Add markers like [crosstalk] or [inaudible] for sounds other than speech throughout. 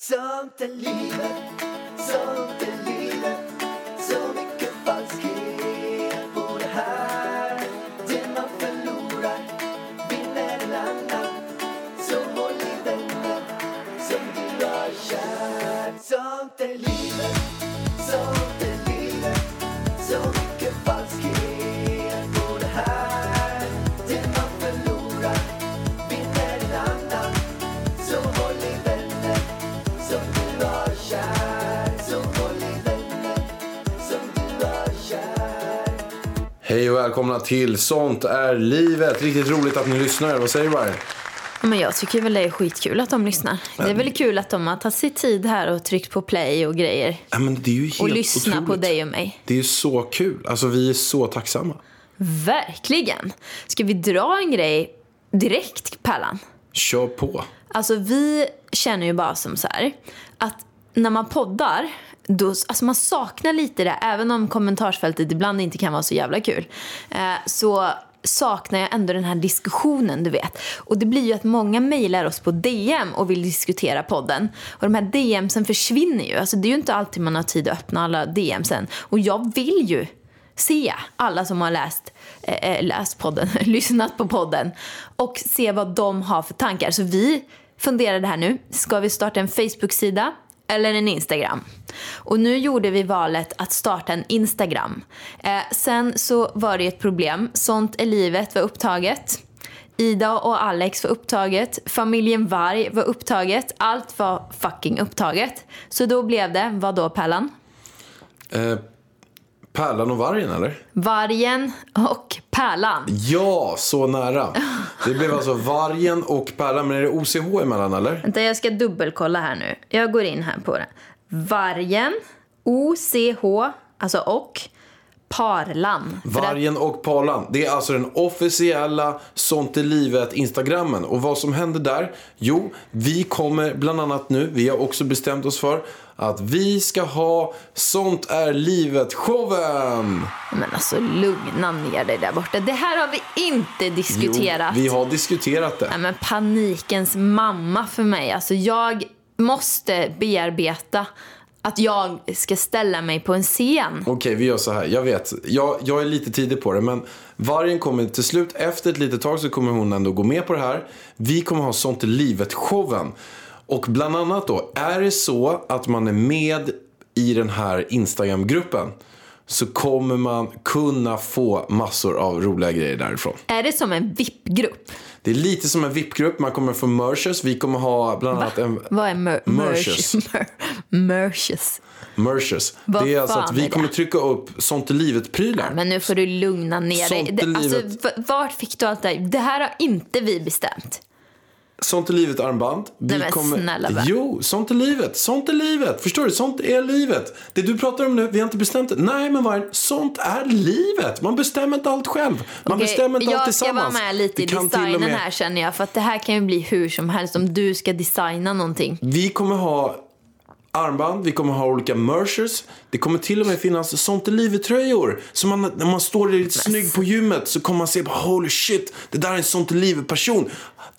Sånt är livet, sånt välkomna till Sånt är livet. Riktigt roligt att ni lyssnar. Vad säger du? Ja, Men jag tycker väl det är skitkul att de lyssnar. Det är väl kul att de har tagit sig tid här och tryckt på play och grejer. Ja, men det är ju helt Och lyssna på otroligt. dig och mig. Det är ju så kul. Alltså vi är så tacksamma. Verkligen. Ska vi dra en grej direkt, Pärlan? Kör på. Alltså vi känner ju bara som så här att när man poddar, då, alltså man saknar lite det, även om kommentarsfältet ibland inte kan vara så jävla kul. Eh, så saknar jag ändå den här diskussionen, du vet. Och det blir ju att många mejlar oss på DM och vill diskutera podden. Och de här DMsen försvinner ju. Alltså det är ju inte alltid man har tid att öppna alla DMsen. Och jag vill ju se alla som har läst, eh, eh läst podden, [laughs] lyssnat på podden och se vad de har för tankar. Så vi funderade här nu, ska vi starta en Facebook-sida eller en Instagram? Och nu gjorde vi valet att starta en Instagram. Eh, sen så var det ett problem, Sånt är livet var upptaget. Ida och Alex var upptaget, familjen Varg var upptaget, allt var fucking upptaget. Så då blev det, vad då Pärlan? Eh, Pärlan och vargen eller? Vargen och Pärlan. Ja, så nära. Det blev alltså vargen och Pärlan. Men är det OCH emellan eller? Vänta, jag ska dubbelkolla här nu. Jag går in här på det. Vargen, OCH, alltså och, Parlan. Vargen och Parlan. Det är alltså den officiella Sånt är livet Instagrammen. Och vad som händer där? Jo, vi kommer bland annat nu, vi har också bestämt oss för att vi ska ha Sånt är livet-showen. Men alltså lugna ner dig där borta. Det här har vi inte diskuterat. Jo, vi har diskuterat det. Nej, men panikens mamma för mig. Alltså jag måste bearbeta att jag ska ställa mig på en scen. Okej, vi gör så här. Jag vet, jag, jag är lite tidig på det. Men vargen kommer till slut, efter ett litet tag så kommer hon ändå gå med på det här. Vi kommer ha Sånt i livet-showen. Och bland annat då, är det så att man är med i den här Instagram-gruppen så kommer man kunna få massor av roliga grejer därifrån. Är det som en VIP-grupp? Det är lite som en VIP-grupp. Man kommer få merches. Vi kommer ha bland annat en... Vad är mer- Merches. mer- merches? Merches. Vad det är alltså att vi det? kommer trycka upp Sånt i livet-prylar. Men nu får du lugna ner dig. Sånt Det, alltså, livet. v- vart fick du allt det här? Det här har inte vi bestämt. Sånt är livet armband. Vi Nej, men snälla? Jo, sånt är livet. Sånt är livet. Förstår du? Sånt är livet. Det du pratar om nu, vi har inte bestämt det. Nej, men vad Sånt är livet. Man bestämmer inte allt själv. Man Okej, bestämmer inte allt jag ska tillsammans. vara med lite i designen med- här känner jag. För att det här kan ju bli hur som helst om du ska designa någonting. Vi kommer ha armband, vi kommer ha olika merchers. Det kommer till och med finnas sånt i livet-tröjor. Så man, när man står lite snygg på gymmet så kommer man se holy shit, det där är en sånt i livet-person.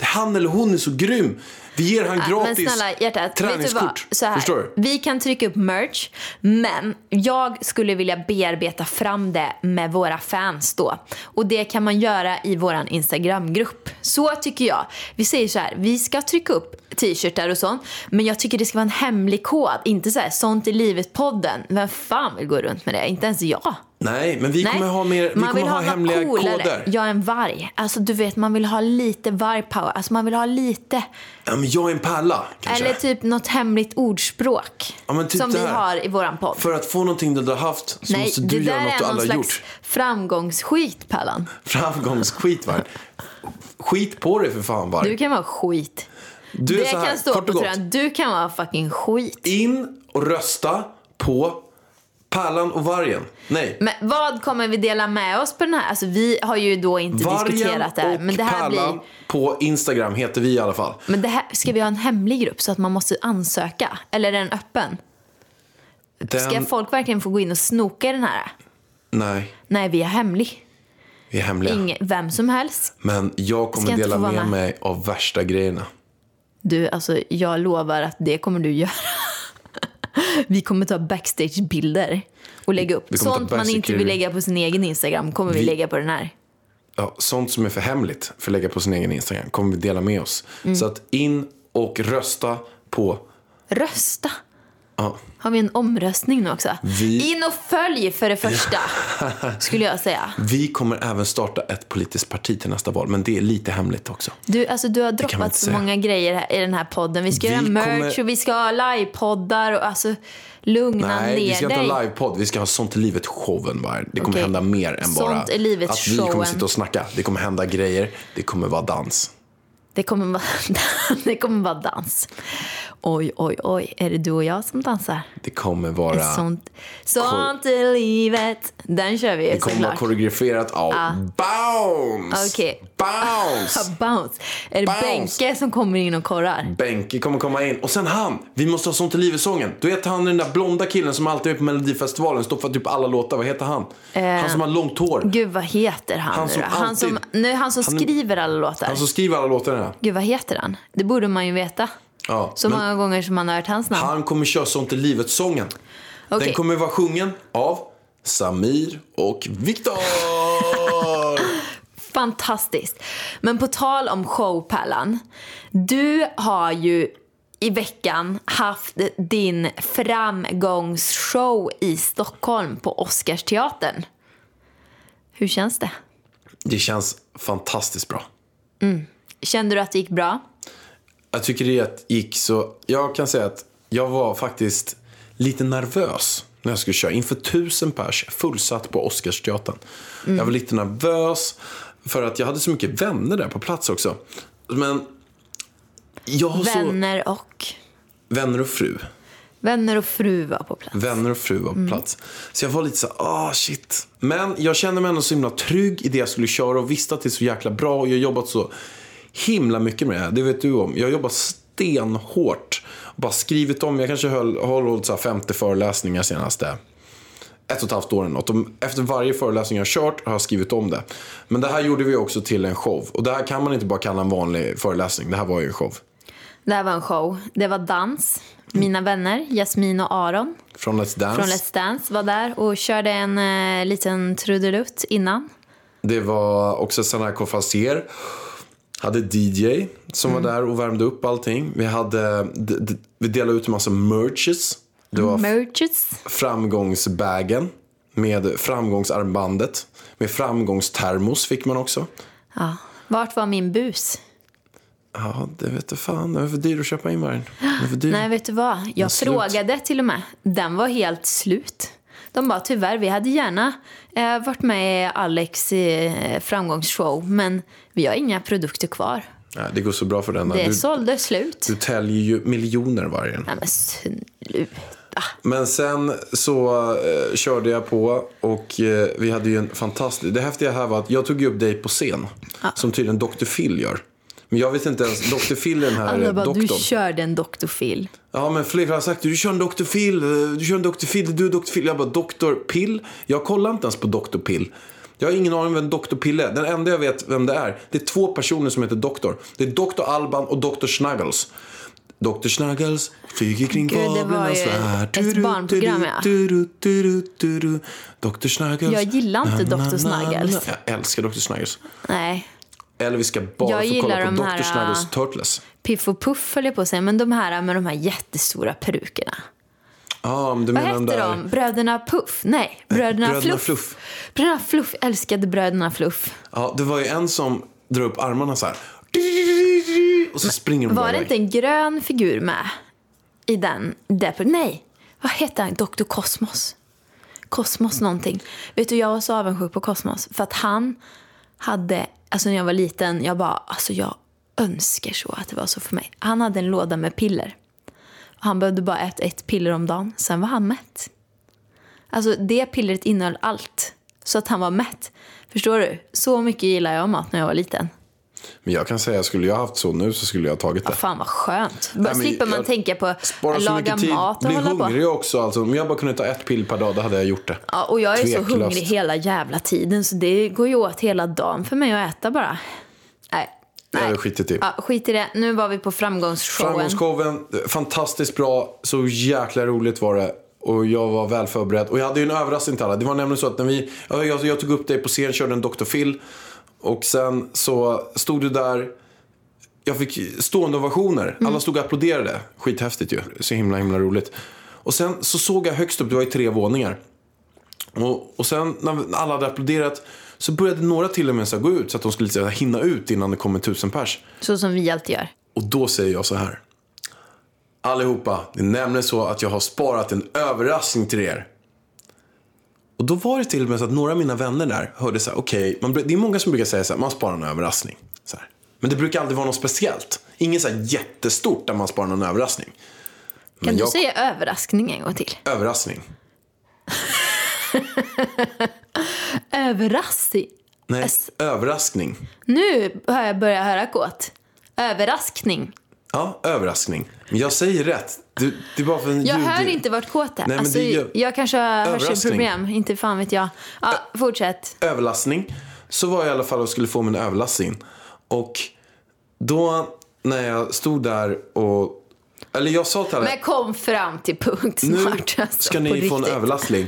Han eller hon är så grym. Vi ger han Men gratis snälla hjärtat, vet du vad? träningskort. Så här, Förstår du? Vi kan trycka upp merch, men jag skulle vilja bearbeta fram det med våra fans då. Och det kan man göra i våran Instagramgrupp. Så tycker jag. Vi säger så här, vi ska trycka upp t-shirtar och sånt, men jag tycker det ska vara en hemlig kod. Inte så här, sånt i livet-podden. Vem fan vill gå runt med det? Inte ens jag. Nej, men vi kommer ha, mer, vi man kommer vill ha, ha hemliga coolare. koder. Jag är en varg. Alltså du vet, man vill ha lite vargpower. Alltså man vill ha lite. Ja, men jag är en pärla, kanske. Eller typ något hemligt ordspråk. Ja, men typ som det vi har i våran podd. För att få någonting du har haft så Nej, måste det du där göra något är du någon aldrig har slags gjort. framgångsskit, Pallan. Framgångsskit, va? Skit på dig för fan, var. Du kan vara skit. Du är det här, kan stå på tröjan. Du kan vara fucking skit. In och rösta på Pärlan och Vargen. Nej, Men vad kommer vi dela med oss på den här? Alltså vi har ju då inte Vargen diskuterat det här. och Men det här Pärlan blir... på Instagram heter vi i alla fall. Men det här, ska vi ha en hemlig grupp så att man måste ansöka? Eller är den öppen? Ska Den... folk verkligen få gå in och snoka i den här? Nej, Nej, vi är hemlig. vi är hemliga. Ingen, vem som helst. Men jag kommer Ska dela med. mig av värsta grejerna. Du, alltså jag lovar att det kommer du göra. [laughs] Vi kommer ta backstagebilder och lägga upp. Sånt man inte vill lägga på sin egen Instagram kommer vi, Vi- lägga på den här. Ja, sånt som är för hemligt för att lägga på sin egen Instagram kommer vi dela med oss. Mm. Så att in och rösta på... Rösta. Ja, Har vi en omröstning nu också? Vi- In och följ för det första, [laughs] skulle jag säga. vi kommer även starta ett politiskt parti till nästa val, men det är lite hemligt också. Du, alltså, du har droppat så många grejer här, i den här podden. Vi ska Vi göra merch kommer- och vi ska ha livepoddar och alltså lugna Nej, ner vi ska inte dig. ha livepodd. Vi ska ha Sånt i livet-showen bara. Det kommer Okej. hända mer än bara Sånt livet att vi kommer sitta och snacka. Det kommer hända grejer. Det kommer vara dans. Det kommer, vara, [laughs] det kommer vara dans. Oj, oj, oj. Är det du och jag som dansar? Det kommer vara... Sånt, sånt i livet. Den kör vi Det kommer vara koreograferat av Bounce! Okej. Bounce! [laughs] Bounce. Är det Bounce. Benke som kommer in och korrar? Benke kommer komma in. Och sen han. Vi måste ha Sånt i livet-sången. Du vet han den där blonda killen som alltid är på Melodifestivalen. Står för typ alla låtar. Vad heter han? han som har långt hår. Gud, vad heter han, Han nu som då? Han som, alltid- nu, han som Han skriver alla låtar. Han som skriver alla låtarna. Gud, vad heter han? Det borde man ju veta. Ja, Så många gånger som man har hört hans namn. Han kommer köra Sånt i livet-sången. Okej. Den kommer vara sjungen av Samir och Viktor. [laughs] Fantastiskt. Men på tal om showpärlan. Du har ju i veckan haft din framgångsshow i Stockholm på Oscarsteatern. Hur känns det? Det känns fantastiskt bra. Kände du att det gick bra? Jag tycker det gick så... Jag kan säga att jag var faktiskt lite nervös när jag skulle köra. Inför tusen pers, fullsatt på Oscarsteatern. Jag var lite nervös för att jag hade så mycket vänner där på plats också. Men jag har så... Vänner och... Vänner och fru. Vänner och fru var på plats. Vänner och fru var på plats. Så jag var lite så ah shit. Men jag kände mig ändå så himla trygg i det jag skulle köra och visste att det är så jäkla bra. Och jag har jobbat så himla mycket med det här. Det vet du om. Jag har jobbat stenhårt. Bara skrivit om. Jag kanske höll, har hållit så här 50 föreläsningar senaste ett och ett halvt år eller något. Och efter varje föreläsning jag har kört har jag skrivit om det. Men det här gjorde vi också till en show. Och det här kan man inte bara kalla en vanlig föreläsning. Det här var ju en show. Det här var en show. Det var dans. Mina vänner, Jasmin och Aron Från Let's Dance. från Let's Dance var där och körde en eh, liten trudelutt innan. Det var också Sanna Cofazier. Hade DJ som Mm. var där och värmde upp allting. Vi, hade, vi delade ut en massa merches. Det var Merches. framgångsbagen med framgångsarmbandet. Med framgångstermos fick man också. Ja. Vart var min bus? Ja, det vet du fan. Den är för dyr att köpa in dyr. Nej, vet du vad? Jag slut. frågade till och med. Den var helt slut. De bara, tyvärr, vi hade gärna eh, varit med i Alex eh, framgångsshow, men vi har inga produkter kvar. Nej, det går så bra för denna. Det Du, sålde slut. du täljer ju miljoner vargen. Nej, men sluta. Men sen så eh, körde jag på och eh, vi hade ju en fantastisk... Det häftiga här var att jag tog upp dig på scen. Som tydligen Dr. Phil gör. Men jag vet inte ens, Dr. Phil den här Alla bara, du doktorn. körde en Dr. Phil. Ja men flera har sagt du kör en Dr. Phil, du kör en Dr. Phil, du är Dr. Phil. Jag bara Dr. Pill? Jag kollar inte ens på Dr. Pill. Jag har ingen aning vem Dr. Pill är. Den enda jag vet vem det är, det är två personer som heter Doktor. Det är Dr. Alban och Dr. Snuggles. Dr. Snuggles flyger kring Gud, det var fablernas ju värld. ett barnprogram, ja. Dr. Snuggles. Jag gillar inte Dr. Snuggles. Jag älskar Dr. Snuggles. Nej, Eller vi ska bara Jag få kolla på Dr. Snuggles äh, Turtles. Piff och Puff höll jag på att säga, men de här med de här jättestora perukerna. Men du Vad menar hette där... de? Bröderna Puff? Nej, Bröderna, Bröderna Fluff. Fluff. Bröderna Fluff. Jag älskade Bröderna Fluff. Ja, det var ju en som drar upp armarna så här. Och så springer de Var det inte en grön figur med i den? Där, nej, vad hette han? Dr. Kosmos. Kosmos någonting. Vet du, jag var så avundsjuk på Kosmos. För att han hade, alltså när jag var liten, jag bara, alltså jag önskar så att det var så för mig. Han hade en låda med piller. Och han behövde bara äta ett piller om dagen, sen var han mätt. Alltså det pillret innehöll allt. Så att han var mätt. Förstår du? Så mycket gillar jag mat när jag var liten. Men jag kan säga, skulle jag haft så nu så skulle jag ha tagit det. Fan vad skönt. Nej, men slipper man jag tänka på att så laga tid. mat och hålla på. hungrig också. Alltså, om jag bara kunde ta ett pill per dag, då hade jag gjort det. Ja, och jag är så Tveklöst. hungrig hela jävla tiden så det går ju åt hela dagen för mig att äta bara. Nej, vi skitit i. Ja, skit i det. Nu var vi på framgångsshowen. Framgångsshowen, fantastiskt bra. Så jäkla roligt var det. Och jag var väl förberedd. Och jag hade ju en överraskning till alla. Det var nämligen så att när vi, jag, jag, jag tog upp dig på scen, körde en Dr. Phil. Och sen så stod du där. Jag fick stående ovationer. Alla stod och applåderade. Skithäftigt ju. Så himla himla roligt. Och sen så såg jag högst upp, det var ju tre våningar. Och, och sen när alla hade applåderat så började några till och med så gå ut så att de skulle så här, hinna ut innan det kommer tusen pers. Så som vi alltid gör. Och då säger jag så här. Allihopa, det är nämligen så att jag har sparat en överraskning till er. Och då var det till och med så att några av mina vänner där hörde så här, okej, bru- det är många som brukar säga så här, man sparar en överraskning. Så här. Men det brukar aldrig vara något speciellt. Inget så här jättestort där man sparar någon överraskning. Kan Men du jag- säga överraskning en gång till? Överraskning. [laughs] Överraskning? Nej, överraskning. Nu har jag börjat höra kåt. Överraskning. Ja, överraskning. Jag säger rätt. Du, det är bara för en Jag ljud... hör inte vart kåt är. men alltså, det gör- Jag kanske har hörselproblem. Inte fan vet jag. Ja, fortsätt. överlastning. Så var jag i alla fall och skulle få min överlastning. Och då när jag stod där och... Eller jag sa till alla, Men kom fram till punkt nu snart. Alltså, ska ni få en överlastning.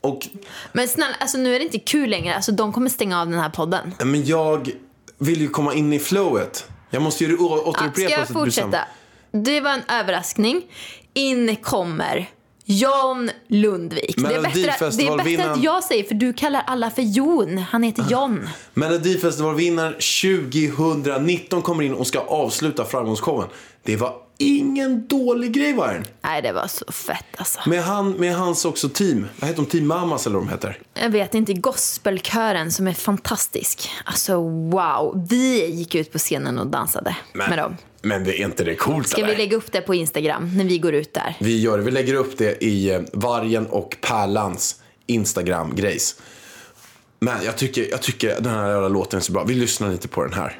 Och Men snälla, alltså, nu är det inte kul längre. Alltså, de kommer stänga av den här podden. men jag vill ju komma in i flowet. Jag måste ju Ja, återupprepa ska jag att fortsätta? Det var en överraskning. In kommer John Lundvik. Det är, bättre, det är bättre att jag säger, för du kallar alla för Jon. Han heter John. Melodifestivalvinnaren 2019 kommer in och ska avsluta framgångsshowen. Det var ingen dålig grej var den. Nej, det var så fett alltså. Med, han, med hans också team. Vad heter de? Team Mamas eller vad de heter. Jag vet inte, gospelkören som är fantastisk. Alltså wow. Vi gick ut på scenen och dansade med dem. men det är inte det coolt Ska vi lägga upp det på Instagram när vi går ut där? Vi gör det. Vi lägger upp det i eh, Vargen och Pärlans Instagram-grejs. Men jag tycker, jag tycker den här låten är så bra. Vi lyssnar lite på den här.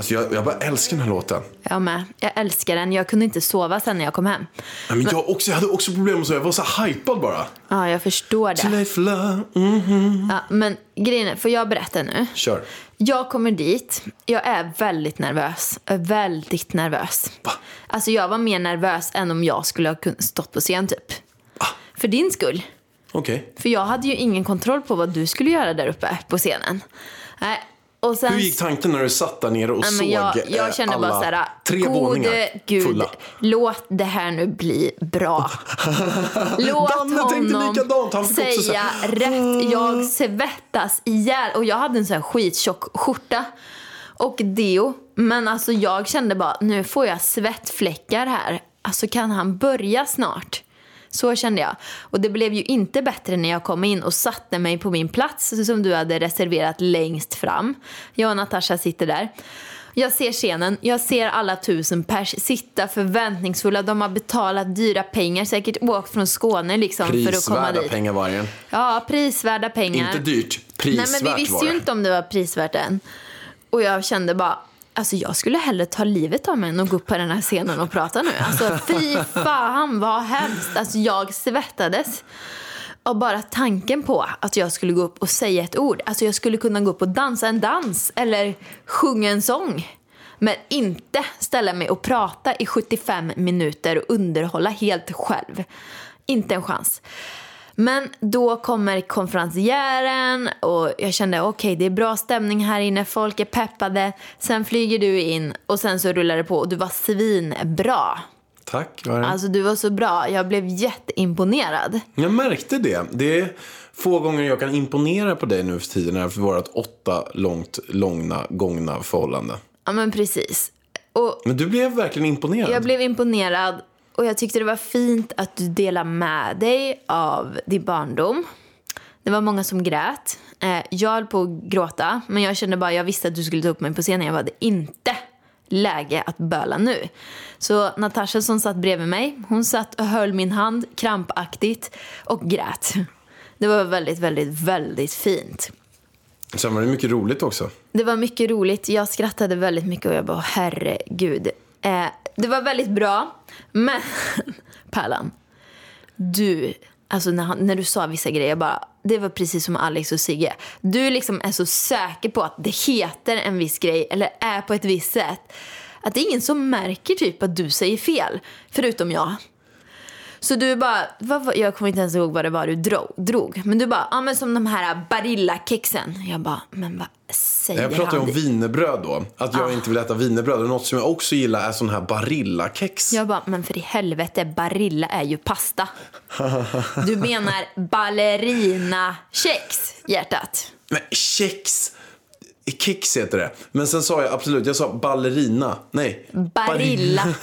Alltså jag, jag bara älskar den här låten. Jag med. Jag älskar den. Jag kunde inte sova sen när jag kom hem. Nej, men jag, också, jag hade också problem med så. Jag var så hypad bara. Ja, jag förstår det. for love. Mm. Ja, men grejen är, får jag berätta nu? Kör. Jag kommer dit. Jag är väldigt nervös. Är Väldigt nervös. Va? Alltså jag var mer nervös än om jag skulle ha stått på scen typ. Ah. För din skull. Okej. För jag hade ju ingen kontroll på vad du skulle göra där uppe på scenen. Nej. Sen, Hur gick tanken när du satt där nere och såg men jag, eh, jag kände alla bara så här, tre gode våningar gud, fulla? låt det här nu bli bra. [laughs] Låt Danne honom säga rätt. Jag svettas ihjäl. Och jag hade en sån här skittjock skjorta och deo. Men alltså jag kände bara, nu får jag svettfläckar här. Alltså kan han börja snart? Så kände jag. Och det blev ju inte bättre när jag kom in och satte mig på min plats som du hade reserverat längst fram. Jag och Natasha sitter där. Jag ser scenen, jag ser alla tusen pers sitta förväntningsfulla. De har betalat dyra pengar, säkert åkt från Skåne liksom för att komma Prisvärda dit. pengar vargen. Ja, prisvärda pengar. Inte dyrt. Nej, Prisvärt men vi visste var ju det. inte om det var prisvärt än. Och jag kände bara, alltså jag skulle hellre ta livet av mig än att gå upp på den här scenen och prata nu. Alltså fy fan vad hemskt. Alltså jag svettades. Och bara tanken på att jag skulle gå upp och säga ett ord. Alltså jag skulle kunna gå upp och dansa en dans eller sjunga en sång. Men inte ställa mig och prata i 75 minuter och underhålla helt själv. Inte en chans. Men då kommer konferencieren och jag kände okej det är bra stämning här inne, folk är peppade. Sen flyger du in och sen så rullar det på och du var svinbra. Tack. Alltså du var så bra, jag blev jätteimponerad. Jag märkte det. Det är få gånger jag kan imponera på dig nu för tiden efter vårt åtta långt, långna, gångna förhållande. Ja men precis. Och Men du blev verkligen imponerad. jag blev imponerad och jag tyckte det var fint att du delade med dig av din barndom. Det var många som grät. Eh, Jag höll på att gråta, men jag kände bara jag visste att du skulle ta upp mig på scenen. Jag var det inte läge att böla nu. Så Natasha som satt bredvid mig, hon satt och höll min hand krampaktigt och grät. Det var väldigt, väldigt, väldigt fint. Sen var det mycket roligt också. Det var mycket roligt. Jag skrattade väldigt mycket och jag bara, herregud. Eh, det var väldigt bra. Men, [laughs] Pärlan. Du, alltså när, han, när du sa vissa grejer, jag bara, det var precis som Alex och Sigge. Du liksom är så säker på att det heter en viss grej eller är på ett visst sätt. Att det är ingen som märker typ att du säger fel. Förutom jag. Så du bara, vad, jag kommer inte ens ihåg vad det var du drog. drog. Men du bara, ja men som de här Barilla-kexen. Jag bara, men vad säger Jag pratade han? om wienerbröd då. Att jag inte vill äta wienerbröd. Och något som jag också gillar är sån här Barilla-kex. Jag bara, men för i helvete, Barilla är ju pasta. [laughs] Du menar ballerina-kex, hjärtat. Nej, kex. Kex heter det. Men sen sa jag absolut, jag sa ballerina. Nej. Barilla. [laughs]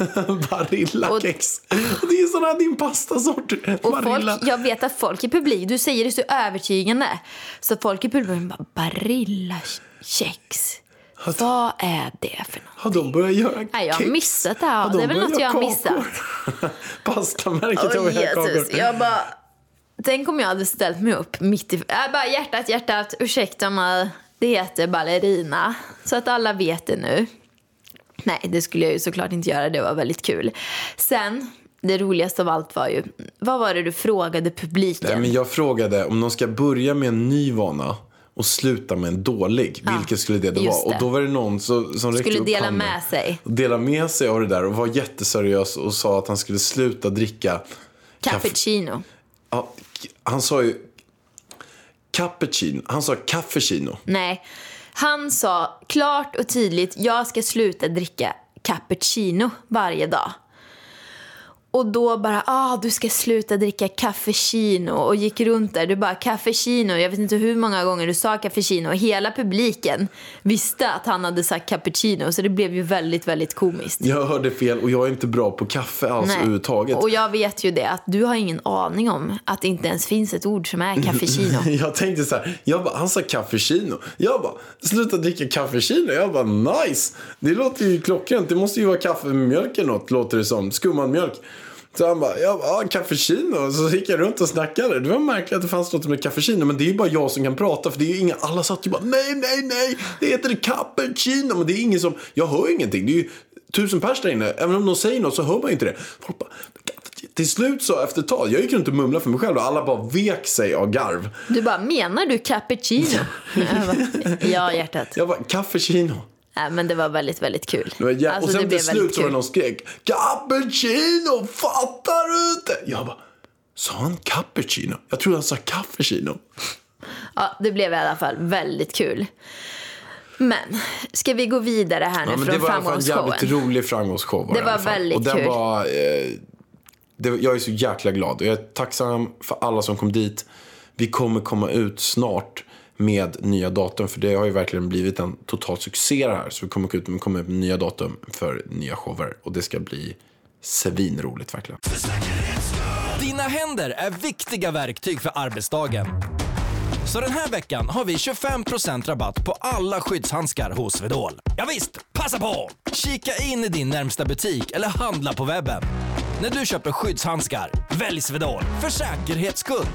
Barilla-kex. Och det är här din pastasort. Och Barilla. folk, jag vet att folk i publik, du säger det så övertygande. Så folk i publiken bara, Barilla-kex. Vad är det för något? Har de börjat göra kex? Nej, jag har missat det. Har de Det är väl börjat något jag har missat. [laughs] Pastamärket har Jesus. kakor. Jag bara... Tänk om jag hade ställt mig upp mitt i... Jag bara, hjärtat, hjärtat, ursäkta mig. Det heter ballerina. Så att alla vet det nu. Nej, det skulle jag ju såklart inte göra. Det var väldigt kul. Sen, det roligaste av allt var ju... Vad var det du frågade publiken? Nej, men jag frågade om de ska börja med en ny vana och sluta med en dålig. Vilket skulle det då vara? Och då var det någon som räckte Skulle upp dela handen med sig. Dela med sig av det där och var jätteseriös och sa att han skulle sluta dricka. Cappuccino. Ja, han sa ju cappuccino. Han sa cappuccino. Nej. Han sa klart och tydligt, jag ska sluta dricka cappuccino varje dag. Och då bara, ah du ska sluta dricka caffeccino och gick runt där. Du bara, caffeccino. Jag vet inte hur många gånger du sa caffeccino och hela publiken visste att han hade sagt cappuccino. Så det blev ju väldigt, väldigt komiskt. Jag hörde fel och jag är inte bra på kaffe alls överhuvudtaget. Och jag vet ju det, att du har ingen aning om att det inte ens finns ett ord som är caffeccino. [laughs] Jag tänkte så här, jag bara, han sa kaffecino. Jag bara, sluta dricka kaffecino. Jag bara, nice. Det låter ju klockrent. Det måste ju vara kaffe med mjölk eller något, låter det som. Skummad mjölk. Så han bara, jag bara, kaffecino. Så gick jag runt och snackade. Det var märkligt att det fanns något med kaffecino. Men det är ju bara jag som kan prata. För det är ju inga, alla satt ju bara, nej, nej, nej. Det heter cappuccino. Men det är ingen som, jag hör ingenting. Det är ju tusen pers där inne. Även om de säger något så hör man ju inte det. Folk bara, till slut så efter ett tag, jag gick runt och mumlade för mig själv och alla bara vek sig av garv. Du bara, menar du cappuccino? [laughs] Ja, hjärtat. Jag bara, kaffecino. Nej, men det var väldigt, väldigt kul. Det var jä- Alltså, och sen till slut så var det någon skrek Cappuccino, fattar du inte? Jag bara, sa han cappuccino? Jag trodde han sa kaffecino. Ja, det blev i alla fall väldigt kul. Men, ska vi gå vidare här nu Ja, från det var i alla fall en framgångsshowen? jävligt rolig framgångsshow. Det var väldigt och den kul. Var, eh, det, jag är så jäkla glad och jag är tacksam för alla som kom dit. Vi kommer komma ut snart med nya datum för det har ju verkligen blivit en total succé det här. Så vi kommer ut med, kommer ut med nya datum för nya shower och det ska bli svinroligt verkligen. Dina händer är viktiga verktyg för arbetsdagen. Så den här veckan har vi 25% rabatt på alla skyddshandskar hos Swedol. Ja visst, passa på! Kika in i din närmsta butik eller handla på webben. När du köper skyddshandskar, välj Swedol för säkerhets skull.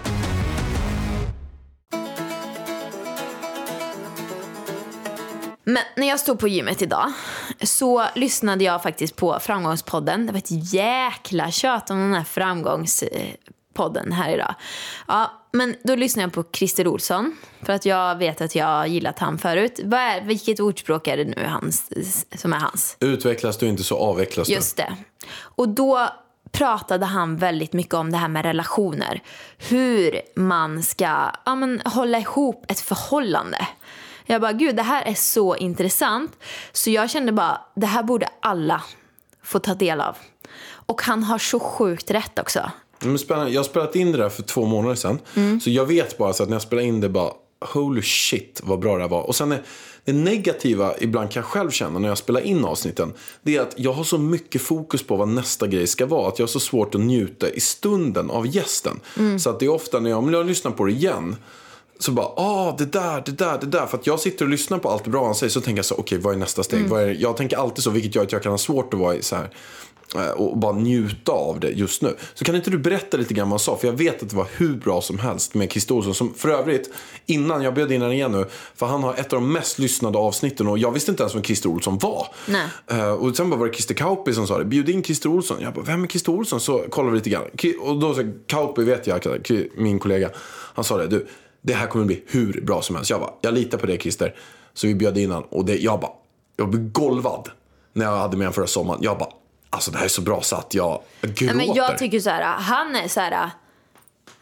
Men när jag stod på gymmet idag så lyssnade jag faktiskt på Framgångspodden. Det var ett jäkla tjat om den här Framgångspodden här idag. Ja, men då lyssnade jag på Christer Olsson för att jag vet att jag gillat han förut. Vad är, vilket ordspråk är det nu hans, som är hans? Utvecklas du inte så avvecklas du. Just det. Och då pratade han väldigt mycket om det här med relationer. Hur man ska ja, men, hålla ihop ett förhållande. Jag bara, gud det här är så intressant. Så jag kände bara, det här borde alla få ta del av. Och han har så sjukt rätt också. Men spännande. Jag har spelat in det där för två månader sedan. Mm. Så jag vet bara så att när jag spelar in det bara holy shit vad bra det här var. Och sen är det negativa ibland kan jag själv känna när jag spelar in avsnitten. Det är att jag har så mycket fokus på vad nästa grej ska vara. Att jag har så svårt att njuta i stunden av gästen. Mm. Så att det är ofta när jag, om jag lyssnar på det igen. Så bara, ah det där, det där, det där. För att jag sitter och lyssnar på allt bra han säger. Så tänker jag så, okej vad är nästa steg? Mm. Vad är, jag tänker alltid så, vilket gör att jag kan ha svårt att vara så här eh, och bara njuta av det just nu. Så kan inte du berätta lite grann vad han sa? För jag vet att det var hur bra som helst med Christer Olsson. Som för övrigt, innan, jag bjöd in honom igen nu, för han har ett av de mest lyssnade avsnitten och jag visste inte ens vem Christer Olsson var. Nej. Eh, och sen bara var det Christer Kauppi som sa det, bjud in Christer Olsson. Jag bara, vem är Christer Olsson? Så kollade vi lite grann. Och då så Kauppi vet jag, min kollega, han sa det, du, det här kommer bli hur bra som helst. Jag bara, jag litar på det Christer. Så vi bjöd in honom och det, jag bara, jag blev golvad när jag hade med honom förra sommaren. Jag bara, alltså det här är så bra så att jag, gråter. Nej, men jag tycker så här, han är så här,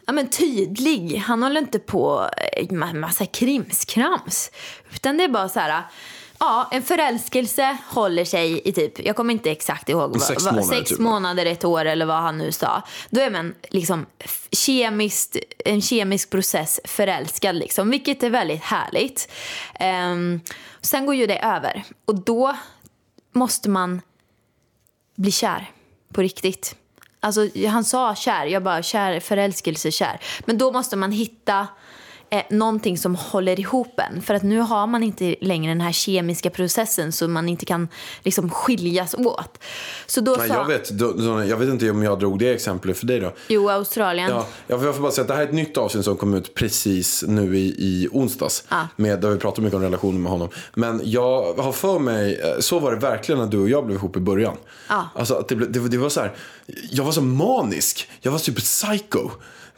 ja men tydlig. Han håller inte på eh, med massa krimskrams. Utan det är bara så här, ja en förälskelse håller sig i typ, jag kommer inte exakt ihåg, vad- sex månader, sex typ. månader, ett år eller vad han nu sa. Då är man liksom kemiskt, en kemisk process förälskad liksom, vilket är väldigt härligt. Ehm, sen går ju det över och då måste man bli kär på riktigt. Alltså, han sa kär, jag bara kär, förälskelse, kär. Men då måste man hitta eh, någonting som håller ihop en. För att nu har man inte längre den här kemiska processen så man inte kan liksom skiljas åt. Så då Nej, sa jag, vet, då, då, jag vet inte om jag drog det exemplet för dig då. Jo, Australien. Ja, jag får bara säga att det här är ett nytt avsnitt som kom ut precis nu i, i onsdags. Ja. Med, där vi pratar mycket om relationer med honom. Men jag har för mig, eh, så var det verkligen när du och jag blev ihop i början. Ja. Alltså, det, det, det var så här, jag var så manisk. Jag var typ psycho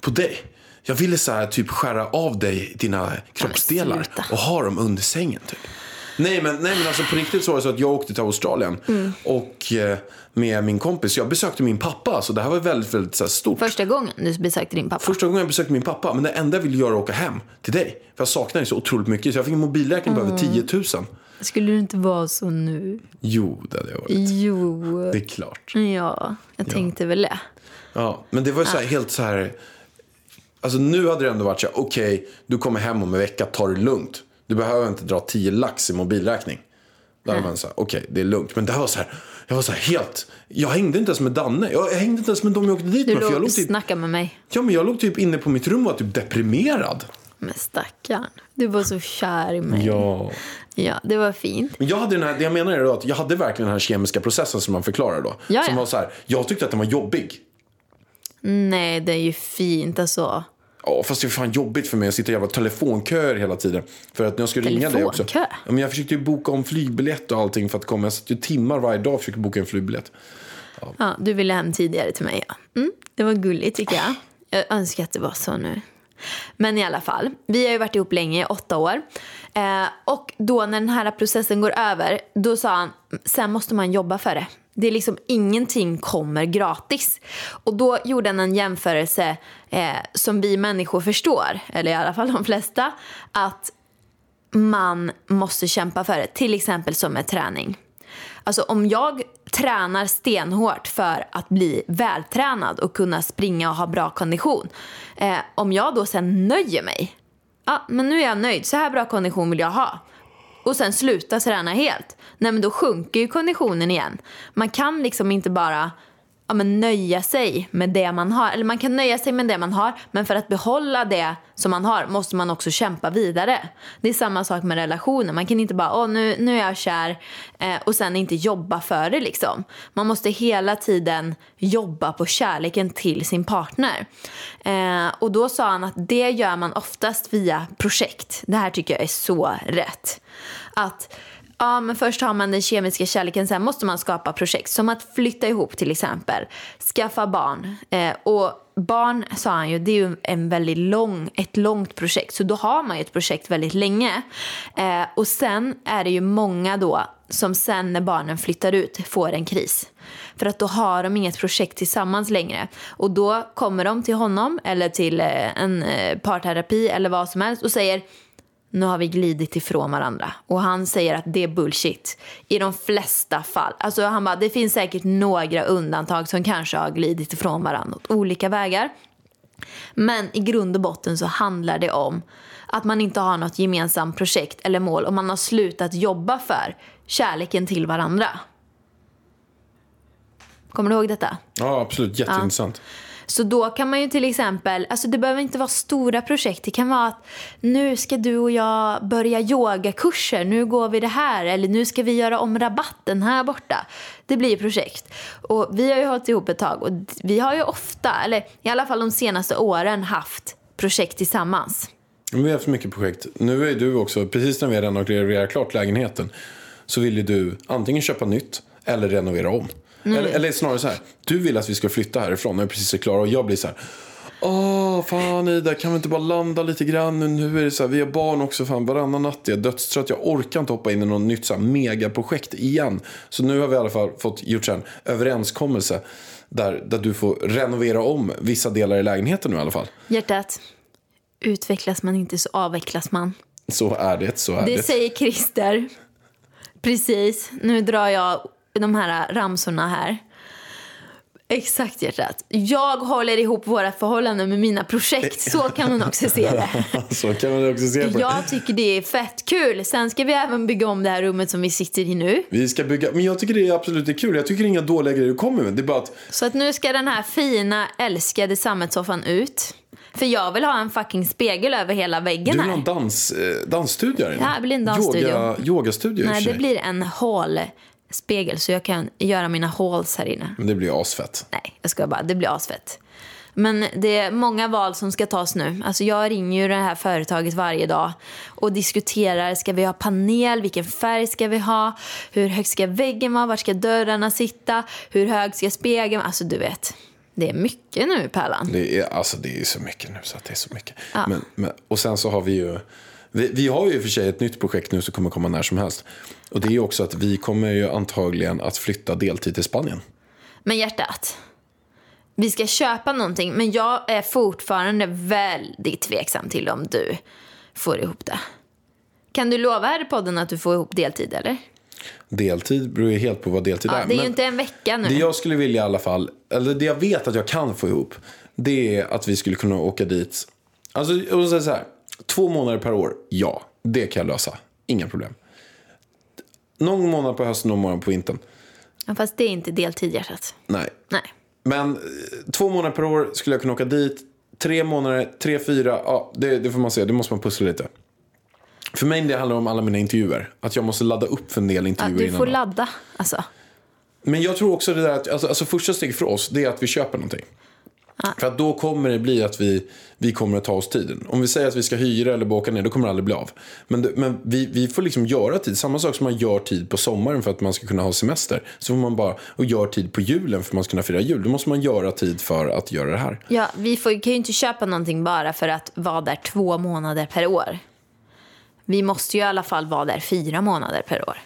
på dig. Jag ville så här, typ skära av dig dina kroppsdelar och ha dem under sängen. Typ. Nej men, nej men alltså på riktigt så var det så att jag åkte till Australien Mm. och eh, med min kompis. Jag besökte min pappa så det här var väldigt, väldigt så här, stort. Första gången du besökte din pappa. Första gången jag besökte min pappa, men det enda jag ville göra var att åka hem till dig. För jag saknar dig så otroligt mycket. Så jag fick en mobilräkning på över 10 000. Skulle du inte vara så nu? Jo, det hade jag varit. Jo. Det är klart. Ja, jag tänkte väl det. Ja, men det var ju så här, helt så här... Alltså nu hade det ändå varit så här, okej, du kommer hem om en vecka, ta det lugnt. Du behöver inte dra 10 lax i mobilräkning. Då hade man så här, okej, det är lugnt. Men det här var så här, jag var så här helt... Jag hängde inte ens med Danne. Jag, jag hängde inte ens med dem jag åkte dit Du med. Jag låg och typ, snackade med mig. ja, men jag låg typ inne på mitt rum och var typ deprimerad. Men stackarn. Du var så kär i mig. Ja. Ja, det var fint. Men jag hade den här, det jag menar är då att jag hade verkligen den här kemiska processen som man förklarar då. Ja, Som var så här, jag tyckte att den var jobbig. Nej, det är ju fint alltså. Ja, fast det är fan jobbigt för mig att sitta i jävla telefonköer hela tiden. För att när jag ska ringa dig också. Ja, men jag försökte ju boka om flygbiljett och allting för att komma. Jag satt ju timmar varje dag och försökte boka en flygbiljett. Ja, du ville hem tidigare till mig. Ja. Mm, det var gulligt tycker jag. Jag önskar att det var så nu. Men i alla fall, vi har ju varit ihop länge, åtta år. Eh, och då när den här processen går över, då sa han, sen måste man jobba för det. Det är liksom ingenting kommer gratis. Och då gjorde han en jämförelse eh, som vi människor förstår, eller i alla fall de flesta, att man måste kämpa för det. Till exempel som med träning. Alltså om jag tränar stenhårt för att bli vältränad och kunna springa och ha bra kondition. Eh, om jag då sen nöjer mig. Ja, men nu är jag nöjd. Så här bra kondition vill jag ha. Och sen sluta träna helt. Nej men då sjunker ju konditionen igen. Man kan liksom inte bara ja, men nöja sig med det man har. Eller man kan nöja sig med det man har, men för att behålla det som man har måste man också kämpa vidare. Det är samma sak med relationer. Man kan inte bara, åh nu, nu är jag kär eh, och sen inte jobba för det liksom. Man måste hela tiden jobba på kärleken till sin partner. Eh, och då sa han att det gör man oftast via projekt. Det här tycker jag är så rätt. Att Ja, men först har man den kemiska kärleken, sen måste man skapa projekt. Som att flytta ihop till exempel, skaffa barn. Eh, och barn, sa han ju, det är ju en väldigt lång, ett långt projekt. Så då har man ju ett projekt väldigt länge. Eh, och sen är det ju många då som sen när barnen flyttar ut får en kris. För att då har de inget projekt tillsammans längre. Och då kommer de till honom eller till eh, en eh, parterapi eller vad som helst och säger nu har vi glidit ifrån varandra. Och han säger att det är bullshit. I de flesta fall. Alltså han bara, det finns säkert några undantag som kanske har glidit ifrån varandra åt olika vägar. Men i grund och botten så handlar det om att man inte har något gemensamt projekt eller mål och man har slutat jobba för kärleken till varandra. Kommer du ihåg detta? Ja, absolut. Jätteintressant. Så då kan man ju till exempel, alltså det behöver inte vara stora projekt. Det kan vara att nu ska du och jag börja yogakurser, nu går vi det här. Eller nu ska vi göra om rabatten här borta. Det blir projekt. Och vi har ju hållit ihop ett tag och vi har ju ofta, eller i alla fall de senaste åren, haft projekt tillsammans. Vi har haft mycket projekt. Nu är ju du också, precis när vi har renoverat klart lägenheten, så vill ju du antingen köpa nytt eller renovera om. Eller, eller snarare så här, du vill att vi ska flytta härifrån när vi precis är klara och jag blir så här, Åh, fan Ida, kan vi inte bara landa lite grann nu? Nu är det så här, vi har barn också, fan varannan natt är jag dödstrött. Jag orkar inte hoppa in i något nytt så här, megaprojekt igen. Så nu har vi i alla fall fått gjort en överenskommelse där, där du får renovera om vissa delar i lägenheten nu i alla fall. Hjärtat, utvecklas man inte så avvecklas man. Så är det, så är det. Det säger Christer. Precis. Nu drar jag de här ramsorna här. Exakt hjärtat. Jag håller ihop våra förhållanden med mina projekt. Så kan man också se det. [laughs] så kan man också se det. Jag tycker det är fett kul. Sen ska vi även bygga om det här rummet som vi sitter i nu. Vi ska bygga, men jag tycker det är absolut är kul. Jag tycker det är inga dåliga grejer du kommer med. Det är bara att, Så att nu ska den här fina, älskade sammetssoffan ut. För jag vill ha en fucking spegel över hela väggen du vill ha här. en dans, eh, dansstudio här inne. Ja, det blir en dansstudio. Yoga, yogastudio Nej, det blir en hall-spegel så jag kan göra mina halls här inne. Men det blir asfett. Nej, jag ska bara, det blir asfett. Men det är många val som ska tas nu. Alltså jag ringer ju det här företaget varje dag och diskuterar. Ska vi ha panel? Vilken färg ska vi ha? Hur hög ska väggen vara? Var ska dörrarna sitta? Hur hög ska spegeln vara? Alltså du vet, det är mycket nu Pärlan. Det är, alltså, det är så mycket nu så det är så mycket. Men, men, och sen så har vi ju, vi, vi har ju i och för sig ett nytt projekt nu som kommer komma när som helst. Och det är ju också att vi kommer ju antagligen att flytta deltid till Spanien. Men hjärtat, vi ska köpa någonting men jag är fortfarande väldigt tveksam till om du får ihop det. Kan du lova här i podden att du får ihop deltid eller? Deltid beror ju helt på vad deltid Ja, är. det är ju inte en vecka nu. Det jag skulle vilja i alla fall, eller det jag vet att jag kan få ihop, det är att vi skulle kunna åka dit. Alltså, säga så här, två månader per år, ja, det kan jag lösa. Inga problem. Någon månad på hösten och någon månad på vintern, Ja, fast det är inte deltid hjärtat. nej. Nej. Men eh, två månader per år skulle jag kunna åka dit. Tre månader, tre, fyra, ja, det, det får man se. Det måste man pussla lite. För mig det handlar om alla mina intervjuer. Att jag måste ladda upp för en del Ja, intervjuer du innan. får då. ladda alltså. Men jag tror också det där att, alltså, alltså första steget för oss, det är att vi köper någonting. För att då kommer det bli att vi, vi kommer att ta oss tiden. Om vi säger att vi ska hyra eller åka ner, då kommer det aldrig bli av. Men, det, men vi, vi får liksom göra tid. Samma sak som man gör tid på sommaren för att man ska kunna ha semester. Så får man bara, och gör tid på julen för att man ska kunna fira jul. Då måste man göra tid för att göra det här. Ja, vi får, kan ju inte köpa någonting bara för att vara där två månader per år. Vi måste ju i alla fall vara där fyra månader per år.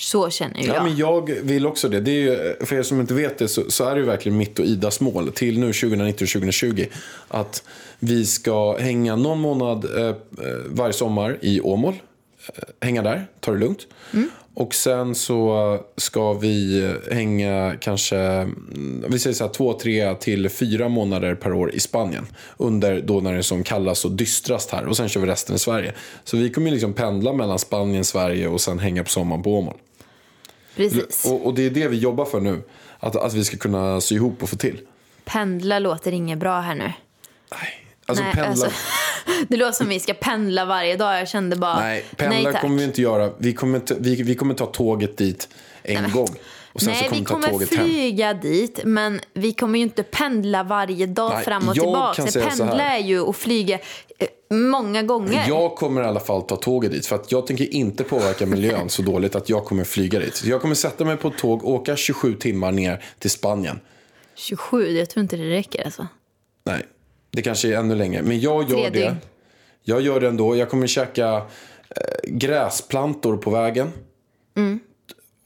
Så känner ju Ja, jag. men jag vill också det. det är ju, för er som inte vet det så, så är det ju verkligen mitt och Idas mål till nu 2019 och 2020 att vi ska hänga någon månad eh, eh, varje sommar i Åmål. Eh, hänga där, ta det lugnt. Och sen så ska vi hänga kanske, mm, vi säger så här, två, tre till fyra månader per år i Spanien. Under då när det är som kallas och dystrast här. Och sen kör vi resten i Sverige. Så vi kommer liksom pendla mellan Spanien, Sverige och sen hänga på sommaren på Åmål. Precis. Och, och det är det vi jobbar för nu. Att, att vi ska kunna sy ihop och få till. Pendla låter inget bra här nu. Nej. Alltså Nej, pendla, alltså, [laughs] det låter som vi ska pendla varje dag. Jag kände bara, nej, pendla nej kommer vi inte göra. Vi kommer, inte, vi, vi kommer ta tåget dit en gång. Och sen Nej, så kommer vi ta kommer tåget hem. flyga dit, men vi kommer ju inte pendla varje dag Nej, fram och tillbaka. Pendla är ju att flyga eh, många gånger. Jag kommer i alla fall ta tåget dit. För att jag tänker inte påverka miljön så dåligt att jag kommer flyga dit. Så jag kommer sätta mig på ett tåg, åka 27 timmar ner till Spanien. 27, jag tror inte det räcker alltså. Nej, det kanske är ännu längre. Men jag gör det. Jag gör det ändå. Jag kommer käka eh, gräsplantor på vägen. Mm.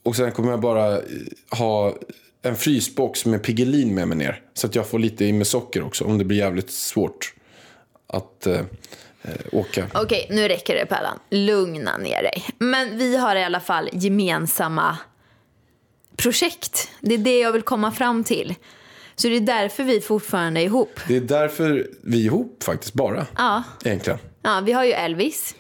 Och sen kommer jag bara eh, ha en frysbox med Piggelin med mig ner. Så att jag får lite i med socker också. Om det blir jävligt svårt att eh, eh, åka. Okej, nu räcker det Pärlan. Lugna ner dig. Men vi har i alla fall gemensamma projekt. Det är det jag vill komma fram till. Så det är därför vi fortfarande är ihop. Det är därför vi är ihop faktiskt bara. Ja, Egentligen. ja vi har ju Elvis.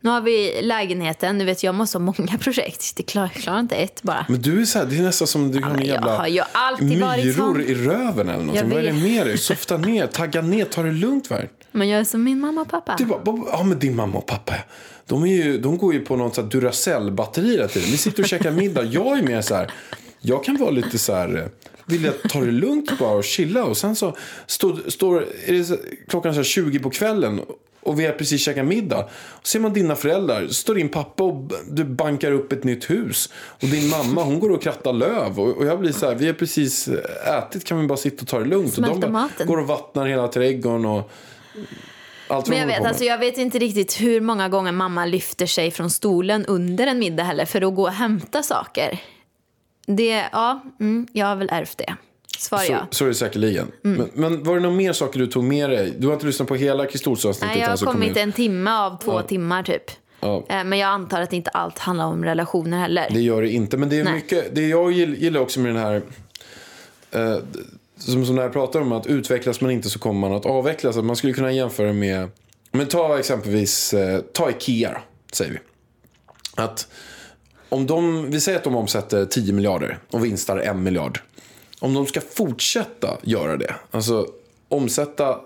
Nu har vi lägenheten. Du vet, jag måste ha många [laughs] projekt. Det klarar, klarar inte ett bara. Men du är så här, det är nästan som du har men en jag jävla har ju alltid varit sån. i röven eller något. Jag Vad är det med dig? Softa ner, tagga ner, ta det lugnt. Var. Men jag är som min mamma och pappa. Du bara, "Bob, ja men din mamma och pappa, de, är ju, de går ju på något så här Duracell-batteri hela tiden. Vi sitter och käkar middag. Jag är mer så här, jag kan vara lite så här, vill jag ta det lugnt bara och chilla. Och sen så står, står är det så, klockan så här 20 på kvällen och vi har precis käkat middag. Och ser man dina föräldrar, står din pappa och du bankar upp ett nytt hus. Och din mamma, hon går och krattar löv. Och, jag blir så här, vi har precis ätit, kan vi bara sitta och ta det lugnt? och de Smälta maten. går och vattnar hela trädgården och allt Men jag vet, alltså, jag vet inte riktigt hur många gånger mamma lyfter sig från stolen under en middag heller för att gå och hämta saker. Det, ja, mm, jag har väl ärvt det. Svar Så, ja. så är det säkerligen. Mm. Men, men var det några mer saker du tog med dig? Du har inte lyssnat på hela Kristolsavsnittet? Nej, jag har så kom kommit ut. en timme av två timmar typ. Ja. Eh, Men jag antar att inte allt handlar om relationer heller. Det gör det inte. Men det är Nej. mycket, det jag gill- gillar också med den här, eh, som, som när jag pratar om att utvecklas man inte så kommer man att avvecklas. Att man skulle kunna jämföra med, men ta exempelvis, eh, ta Ikea säger vi. Att om de, vi säger att de omsätter 10 miljarder och vinstar 1 miljard. Om de ska fortsätta göra det, alltså omsätta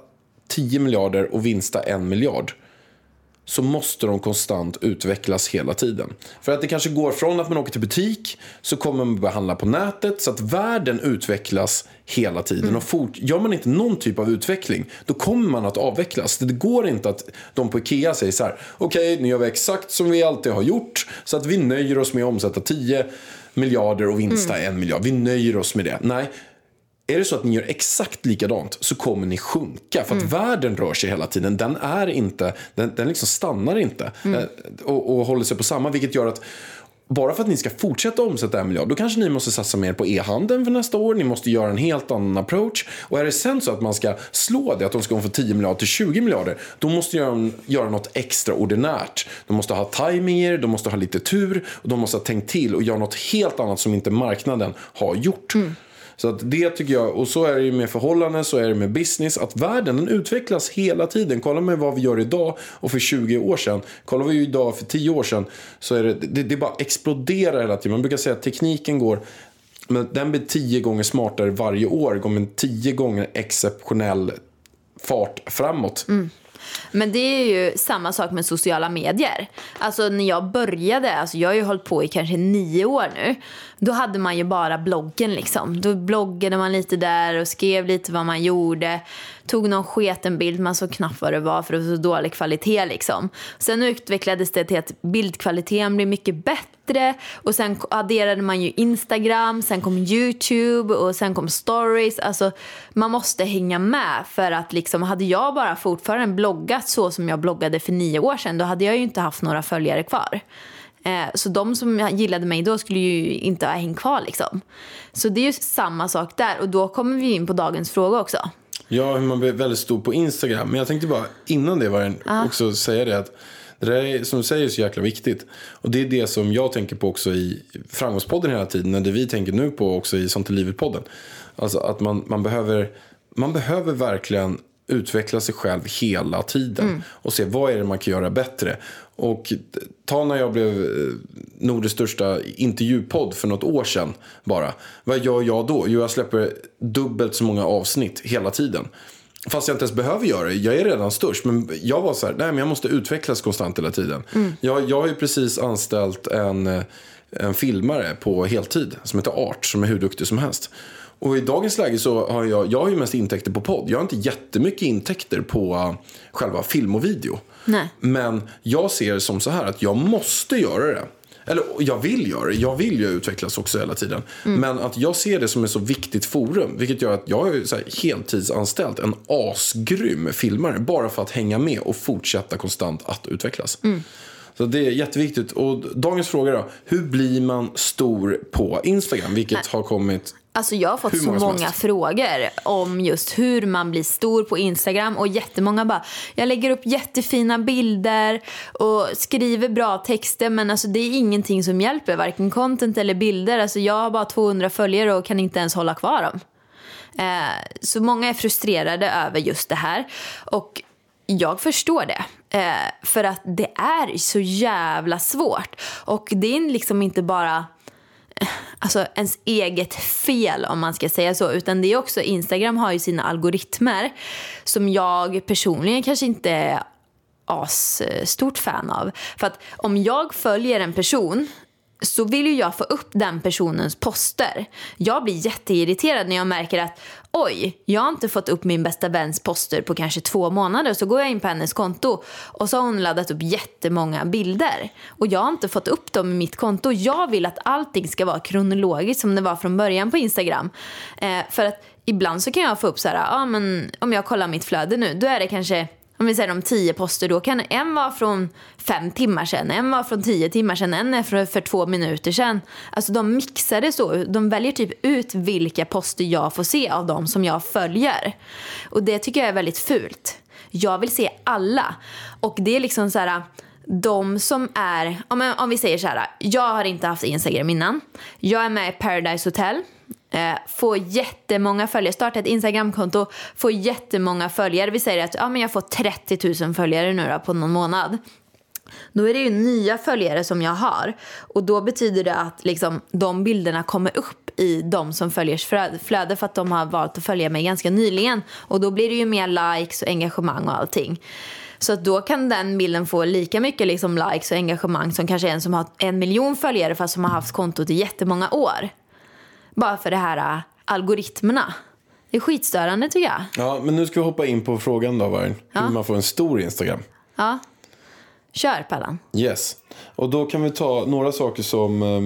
10 miljarder och vinsta 1 miljard så måste de konstant utvecklas hela tiden. För att det kanske går från att man åker till butik så kommer man börja handla på nätet så att världen utvecklas hela tiden. Och fort, gör man inte någon typ av utveckling då kommer man att avvecklas. Det går inte att de på Ikea säger så här okej nu gör vi exakt som vi alltid har gjort så att vi nöjer oss med att omsätta 10 miljarder och vinsta en miljard. Vi nöjer oss med det. Nej, är det så att ni gör exakt likadant så kommer ni sjunka. För att världen rör sig hela tiden. Den är inte, den, den liksom stannar inte eh, och, och håller sig på samma. Vilket gör att bara för att ni ska fortsätta omsätta en miljard, då kanske ni måste satsa mer på e-handeln för nästa år. Ni måste göra en helt annan approach. Och är det sen så att man ska slå det, att de ska gå från 10 miljarder till 20 miljarder, då måste de göra, något extraordinärt. De måste ha timing i de måste ha lite tur och de måste ha tänkt till och göra något helt annat som inte marknaden har gjort. Mm. Så att det tycker jag, och så är det ju med förhållanden, så är det med business, att världen den utvecklas hela tiden. Kolla med vad vi gör idag och för 20 år sedan. Kollar vi idag för 10 år sedan så är det, det, det bara exploderar hela tiden. Man brukar säga att tekniken går, men den blir 10 gånger smartare varje år, går med en 10 gånger exceptionell fart framåt. Mm. Men det är ju samma sak med sociala medier. Alltså när jag började, alltså jag har ju hållit på i kanske nio år nu. Då hade man ju bara bloggen liksom. Då bloggade man lite där och skrev lite vad man gjorde. Tog någon sketen bild, man såg knappt vad det var för det var så dålig kvalitet liksom. Sen utvecklades det till att bildkvaliteten blev mycket bättre. Och sen adderade man ju Instagram, sen kom YouTube och sen kom stories. Alltså man måste hänga med för att liksom hade jag bara fortfarande bloggat så som jag bloggade för nio år sedan då hade jag ju inte haft några följare kvar. Eh, Så de som gillade mig då skulle ju inte ha hängt kvar liksom. Så det är ju samma sak där och då kommer vi in på dagens fråga också. Ja, hur man blir väldigt stor på Instagram. Men jag tänkte bara innan det var en, också säga det att det där är, som du säger är så jäkla viktigt. Och det är det som jag tänker på också i Framgångspodden hela tiden. Och det vi tänker nu på också i Sånt i livet-podden. Alltså att man, man, behöver, man behöver verkligen utveckla sig själv hela tiden. Och se vad är det man kan göra bättre. Och ta när jag blev eh, Nordens största intervjupodd för något år sedan bara. Vad gör jag då? Jo, jag släpper dubbelt så många avsnitt hela tiden. Fast jag inte ens behöver göra det. Jag är redan störst. Men jag var så här, nej men jag måste utvecklas konstant hela tiden. Jag, jag har ju precis anställt en, eh, en filmare på heltid som heter Art som är hur duktig som helst. Och i dagens läge så har jag, jag har ju mest intäkter på podd. Jag har inte jättemycket intäkter på uh, själva film och video. Nej. Men jag ser det som så här att jag måste göra det. Eller jag vill göra det. Jag vill ju utvecklas också hela tiden. Men att jag ser det som ett så viktigt forum. Vilket gör att jag är så här heltidsanställt en asgrym filmare. Bara för att hänga med och fortsätta konstant att utvecklas. Så det är jätteviktigt. Och dagens fråga då. Hur blir man stor på Instagram? Vilket har kommit Alltså jag har fått Hur så många många helst. frågor om just hur man blir stor på Instagram och jättemånga bara jag lägger upp jättefina bilder och skriver bra texter men alltså det är ingenting som hjälper varken content eller bilder. Alltså jag har bara 200 följare och kan inte ens hålla kvar dem. Eh, så många är frustrerade över just det här och jag förstår det. Eh, för att det är så jävla svårt. Och det är liksom inte bara alltså ens eget fel om man ska säga så. Utan det är också, Instagram har ju sina algoritmer som jag personligen kanske inte är asstort fan av. För att om jag följer en person så vill ju jag få upp den personens poster. Jag blir jätteirriterad när jag märker att oj, jag har inte fått upp min bästa väns poster på kanske två månader. Så går jag in på hennes konto och så har hon laddat upp jättemånga bilder. Och jag har inte fått upp dem i mitt konto. Jag vill att allting ska vara kronologiskt som det var från början på Instagram. Eh, för att ibland så kan jag få upp så här, ah, men om jag kollar mitt flöde nu, då är det kanske om vi säger de tio poster, då kan en vara från fem timmar sedan, en var från tio timmar sedan, en är från för två minuter sedan. Alltså de mixar det så. De väljer typ ut vilka poster jag får se av dem som jag följer. Och det tycker jag är väldigt fult. Jag vill se alla. Och det är liksom så här de som är, om, om vi säger så här, jag har inte haft Instagram innan. Jag är med i Paradise Hotel. Eh, får jättemånga följare, startar ett Instagramkonto, får jättemånga följare. Vi säger att ja, men jag får 30 000 följare nu då, på någon månad. Då är det ju nya följare som jag har. Och då betyder det att liksom, de bilderna kommer upp i de som följer flöde för att de har valt att följa mig ganska nyligen. Och då blir det ju mer likes och engagemang och allting. Så att då kan den bilden få lika mycket liksom likes och engagemang som kanske en som har en miljon följare fast som har haft kontot i jättemånga år. Bara för det här äh, algoritmerna. Det är skitstörande tycker jag. Ja, men nu ska vi hoppa in på frågan då, Vargen. Hur Ja. man får en stor Instagram. Ja. Kör Pallan. Yes. Och då kan vi ta några saker som, eh,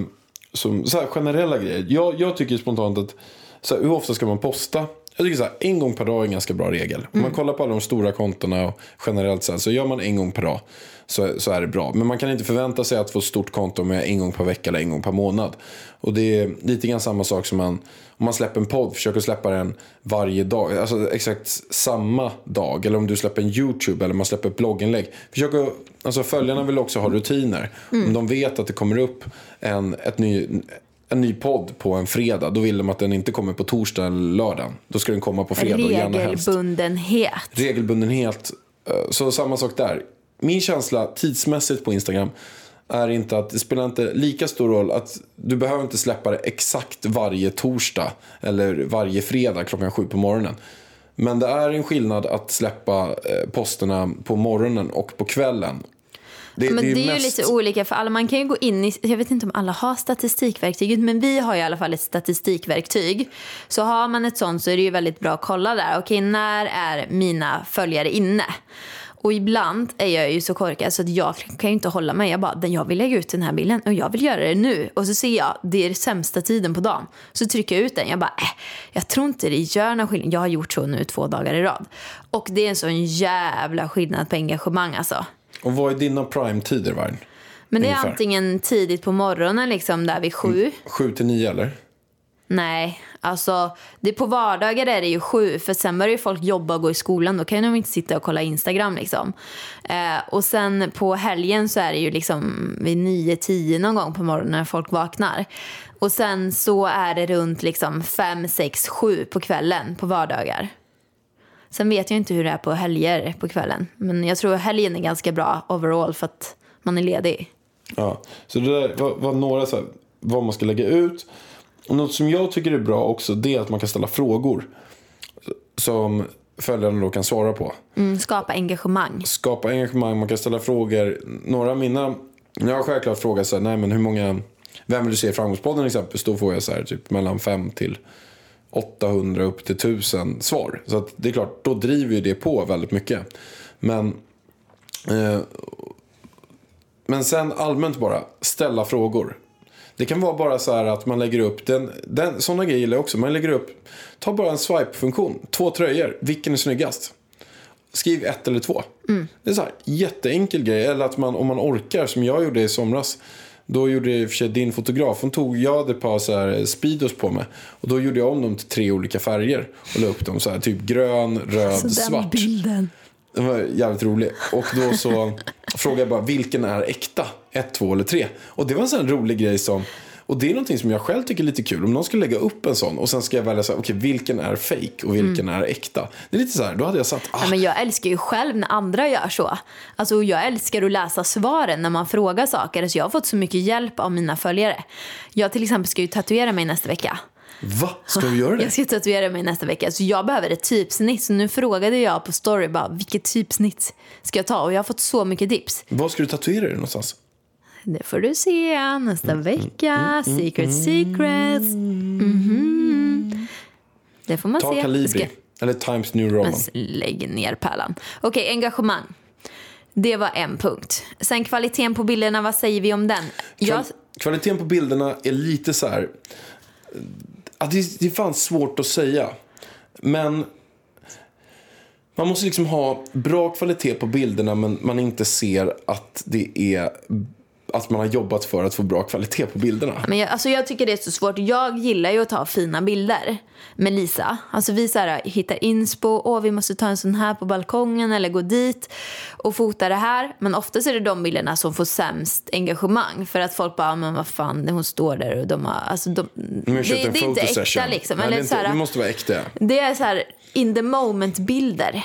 som så här, generella grejer. Jag, jag tycker spontant att så här, hur ofta ska man posta? Jag tycker så här, en gång per dag är en ganska bra regel. Om man kollar på alla de stora kontona och generellt sett så gör man en gång per dag så, så är det bra. Men man kan inte förvänta sig att få ett stort konto med en gång per vecka eller en gång per månad. Och det är lite grann samma sak som man, om man släpper en podd, försöker släppa den varje dag. Alltså exakt samma dag. Eller om du släpper en YouTube eller man släpper ett blogginlägg. Försök att, alltså följarna vill också ha rutiner. Om de vet att det kommer upp en, ett ny, en ny podd på en fredag, då vill de att den inte kommer på torsdag eller lördag. Då ska den komma på fredag och gärna helst Regelbundenhet. regelbundenhet. Eh, Så samma sak där. Min känsla tidsmässigt på Instagram är inte att det spelar inte lika stor roll att du behöver inte släppa det exakt varje torsdag eller varje fredag klockan sju på morgonen. Men det är en skillnad att släppa eh, posterna på morgonen och på kvällen. Det, Men det är, ju mest- lite olika för alla. Man kan ju gå in i, jag vet inte om alla har statistikverktyget, men vi har i alla fall ett statistikverktyg. Så har man ett sånt så är det ju väldigt bra att kolla där. Okej, när är mina följare inne? Och ibland är jag ju så korkad så att jag kan ju inte hålla mig. Jag bara, jag vill lägga ut den här bilden och jag vill göra det nu. Och så ser jag, det är sämsta tiden på dagen. Så trycker jag ut den. Jag bara, äh, jag tror inte det gör någon skillnad. Jag har gjort så nu två dagar i rad. Och det är en sån jävla skillnad på engagemang alltså. Och vad är dina prime-tider, Varn? Men det är Ungefär. antingen tidigt på morgonen, liksom där vid sju. Sju till nio, eller? Nej, alltså det på vardagar är det ju sju. För sen börjar ju folk jobba och gå i skolan. Då kan de inte sitta och kolla Instagram liksom. Eh, och sen på helgen så är det ju liksom vid nio, tio någon gång på morgonen när folk vaknar. Och sen så är det runt liksom fem, sex, sju på kvällen på vardagar. Sen vet jag inte hur det är på helger på kvällen. Men jag tror helgen är ganska bra overall för att man är ledig. Ja, så det där var, var några så här, vad man ska lägga ut. Något som jag tycker är bra också det är att man kan ställa frågor som följarna då kan svara på. Mm, skapa engagemang. Skapa engagemang, man kan ställa frågor. Några av mina, jag har självklart frågat så här, nej men hur många, vem vill du se i Framgångspodden exempelvis? Då får jag så här typ mellan 5 till 800 upp till 1000 svar. Så att det är klart, då driver ju det på väldigt mycket. Men eh, men sen allmänt bara, ställa frågor. Det kan vara bara så här att man lägger upp, den, den, sådana grejer gillar jag också. Man lägger upp, ta bara en swipe-funktion. Två tröjor, vilken är snyggast? Skriv ett eller två. Det är så här, jätteenkel grej. Eller att man, om man orkar, som jag gjorde i somras. Då gjorde i och för sig din fotograf, hon tog, jag hade ett par så här speedos på mig. Och då gjorde jag om dem till tre olika färger. Och la upp dem så här, typ grön, röd, svart. bilden. Den var jävligt rolig. Och då så [laughs] frågade jag bara vilken är äkta? Ett, två eller tre? Och det var en sån rolig grej som Och det är någonting som jag själv tycker är lite kul. Om någon ska lägga upp en sån och sen ska jag välja så här, okej, vilken är fake och vilken är äkta. Det är lite så här, då hade jag satt, ah, Mm. Ja, men jag älskar ju själv när andra gör så. Alltså, jag älskar att läsa svaren när man frågar saker. Alltså, jag har fått så mycket hjälp av mina följare. Jag till exempel ska ju tatuera mig nästa vecka. Va? Ska du göra det? Jag ska tatuera mig nästa vecka. Så jag behöver ett typsnitt. Så nu frågade jag på story bara, vilket typsnitt ska jag ta? Och jag har fått så mycket tips. Var ska du tatuera dig någonstans? Det får du se nästa Mm, vecka. Secret secrets. Mhm. Det får man Ta se. Calibri. Ska- Eller Times New Roman. Men lägg ner pärlan. Okej, engagemang. Det var en punkt. Sen kvaliteten på bilderna, vad säger vi om den? Jag, Kval- Kvaliteten på bilderna är lite så här... Ja, det, det är fan svårt att säga. Men man måste liksom ha bra kvalitet på bilderna men man inte ser att det är att man har jobbat för att få bra kvalitet på bilderna. men jag, alltså jag tycker det är så svårt. Jag gillar ju att ta fina bilder med Lisa. Alltså vi så här, hittar inspo, åh vi måste ta en sån här på balkongen eller gå dit och fota det här. Men oftast är det de bilderna som får sämst engagemang. För att folk bara, men vad fan, hon står där och de har, alltså de, det, det är inte äkta liksom. Nej, det, Eller så inte, här, det måste vara äkta. Det är så här in the moment bilder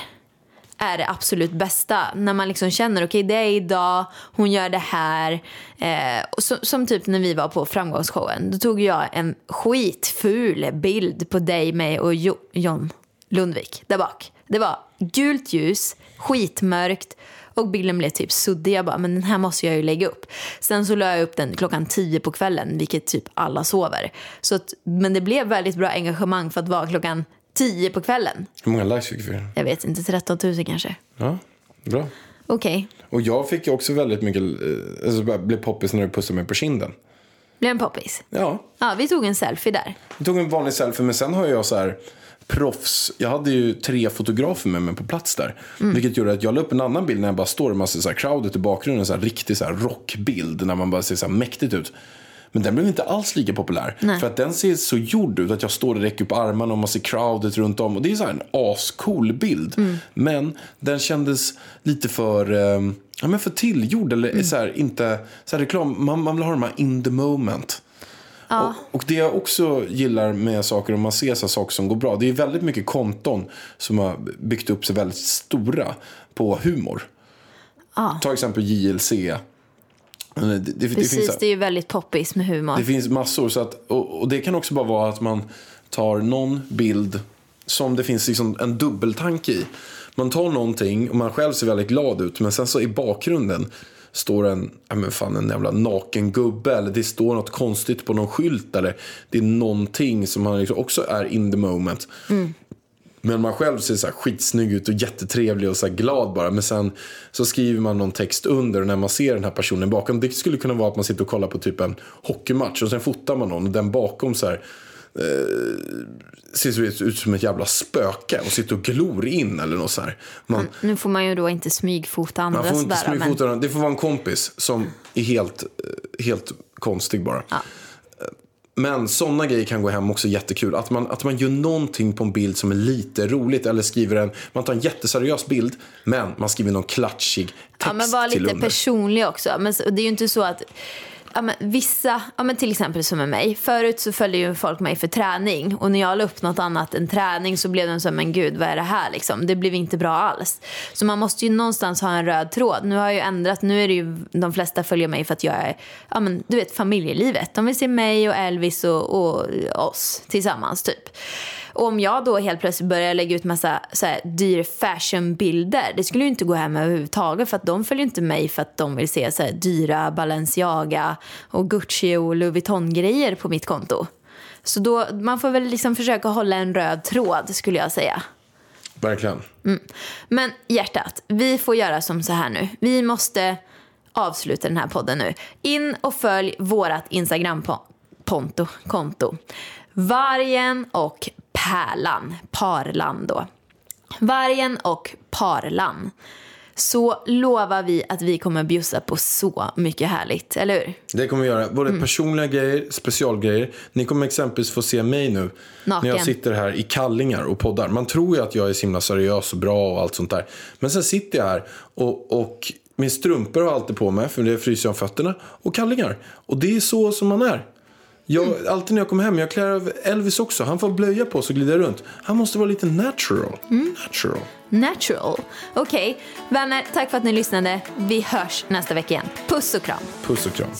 är det absolut bästa. När man liksom känner okej det är idag, hon gör det här. Eh, som, som typ när vi var på framgångsshowen. Då tog jag en skitful bild på dig, mig och jo, John Lundvik där bak. Det var gult ljus, skitmörkt och bilden blev typ suddig. Jag bara, men den här måste jag ju lägga upp. Sen så la jag upp den klockan tio på kvällen, vilket typ alla sover. Så att, men det blev väldigt bra engagemang för att vara klockan tio på kvällen. Hur många likes fick vi? Jag vet inte, 13 000 kanske. Ja, bra. Okej. Och jag fick ju också väldigt mycket, eh, alltså bara blev poppis när du pussade mig på kinden. Blev en poppis? Ja, Ja, vi tog en selfie där. jag tog en vanlig selfie men sen har jag så här proffs. Jag hade ju tre fotografer med mig på plats där. Vilket gjorde att jag la upp en annan bild när jag bara står och man ser så här crowdet i bakgrunden. Så här riktig så här rockbild när man bara ser så här mäktigt ut. Men den blev inte alls lika populär. Nej. För att den ser så gjord ut att jag står och räcker upp armarna och man ser crowdet runt om. Och det är så här en ascool bild. Men den kändes lite för, eh, ja, men för tillgjord. Eller så här, inte, så här reklam. Man, man vill ha de här in the moment. Och, och det jag också gillar med saker, om man ser så saker som går bra. Det är väldigt mycket konton som har byggt upp sig väldigt stora på humor. Ta exempel JLC. Det, det, det, finns, Precis, så här- det är ju väldigt poppis med humor. det finns massor. Så att, och, och det kan också bara vara att man tar någon bild som det finns liksom en dubbeltanke i. Man tar någonting och man själv ser väldigt glad ut. Men sen så i bakgrunden står en, ja men fan en jävla naken gubbe. Eller det står något konstigt på någon skylt. Eller det är någonting som man liksom också är in the moment. Men man själv ser så här skitsnygg ut och jättetrevlig och så glad bara. Men sen så skriver man någon text under och när man ser den här personen bakom. Det skulle kunna vara att man sitter och kollar på typ en hockeymatch och sen fotar man någon och den bakom så här eh, ser ut, som ett jävla spöke och sitter och glor in eller något så här. Man, Nu får man ju då inte smygfota andra man får inte sådär, men smygfota den. Det får vara en kompis som är helt, eh, helt konstig bara. Ja. Men sådana grejer kan gå hem också jättekul. Att man, att man gör någonting på en bild som är lite roligt. Eller skriver en, man tar en jätteseriös bild. Men man skriver någon klatschig text Ja, men var till lite under. personlig också. Men det är ju inte så att ja, men vissa, ja, men till exempel som med mig. Förut så följde ju folk mig för träning. Och när jag la upp något annat än träning så blev de så här, men gud vad är det här liksom? Det blev inte bra alls. Så man måste ju någonstans ha en röd tråd. Nu har jag ju ändrat, nu är det ju de flesta följer mig för att jag är, ja men du vet familjelivet. De vill se mig och Elvis och, och oss tillsammans typ. Och om jag då helt plötsligt börjar lägga ut massa så här, dyr fashionbilder, det skulle ju inte gå hem överhuvudtaget för att de följer inte mig för att de vill se så här, dyra Balenciaga och Gucci och Louis Vuitton-grejer på mitt konto. Så då, man får väl liksom försöka hålla en röd tråd skulle jag säga. Verkligen. Men hjärtat, vi får göra som så här nu. Vi måste avsluta den här podden nu. In och följ vårat Instagram-konto. Konto. Vargen och Pärlan. Parlan då. Vargen och Parlan. Så lovar vi att vi kommer bjussa på så mycket härligt, eller hur? Det kommer vi göra. Både Mm. personliga grejer, specialgrejer. Ni kommer exempelvis få se mig nu. Naken. När jag sitter här i kallingar och poddar. Man tror ju att jag är så himla seriös och bra och allt sånt där. Men sen sitter jag här och, och min strumpor har jag alltid på mig. För det fryser om fötterna. Och kallingar. Och det är så som man är. Jag, alltid när jag kommer hem, jag klär av Elvis också. Han får blöja på sig och glida runt. Han måste vara lite natural. Natural. Natural. Okej, vänner, tack för att ni lyssnade. Vi hörs nästa vecka igen. Puss och kram. Puss och kram.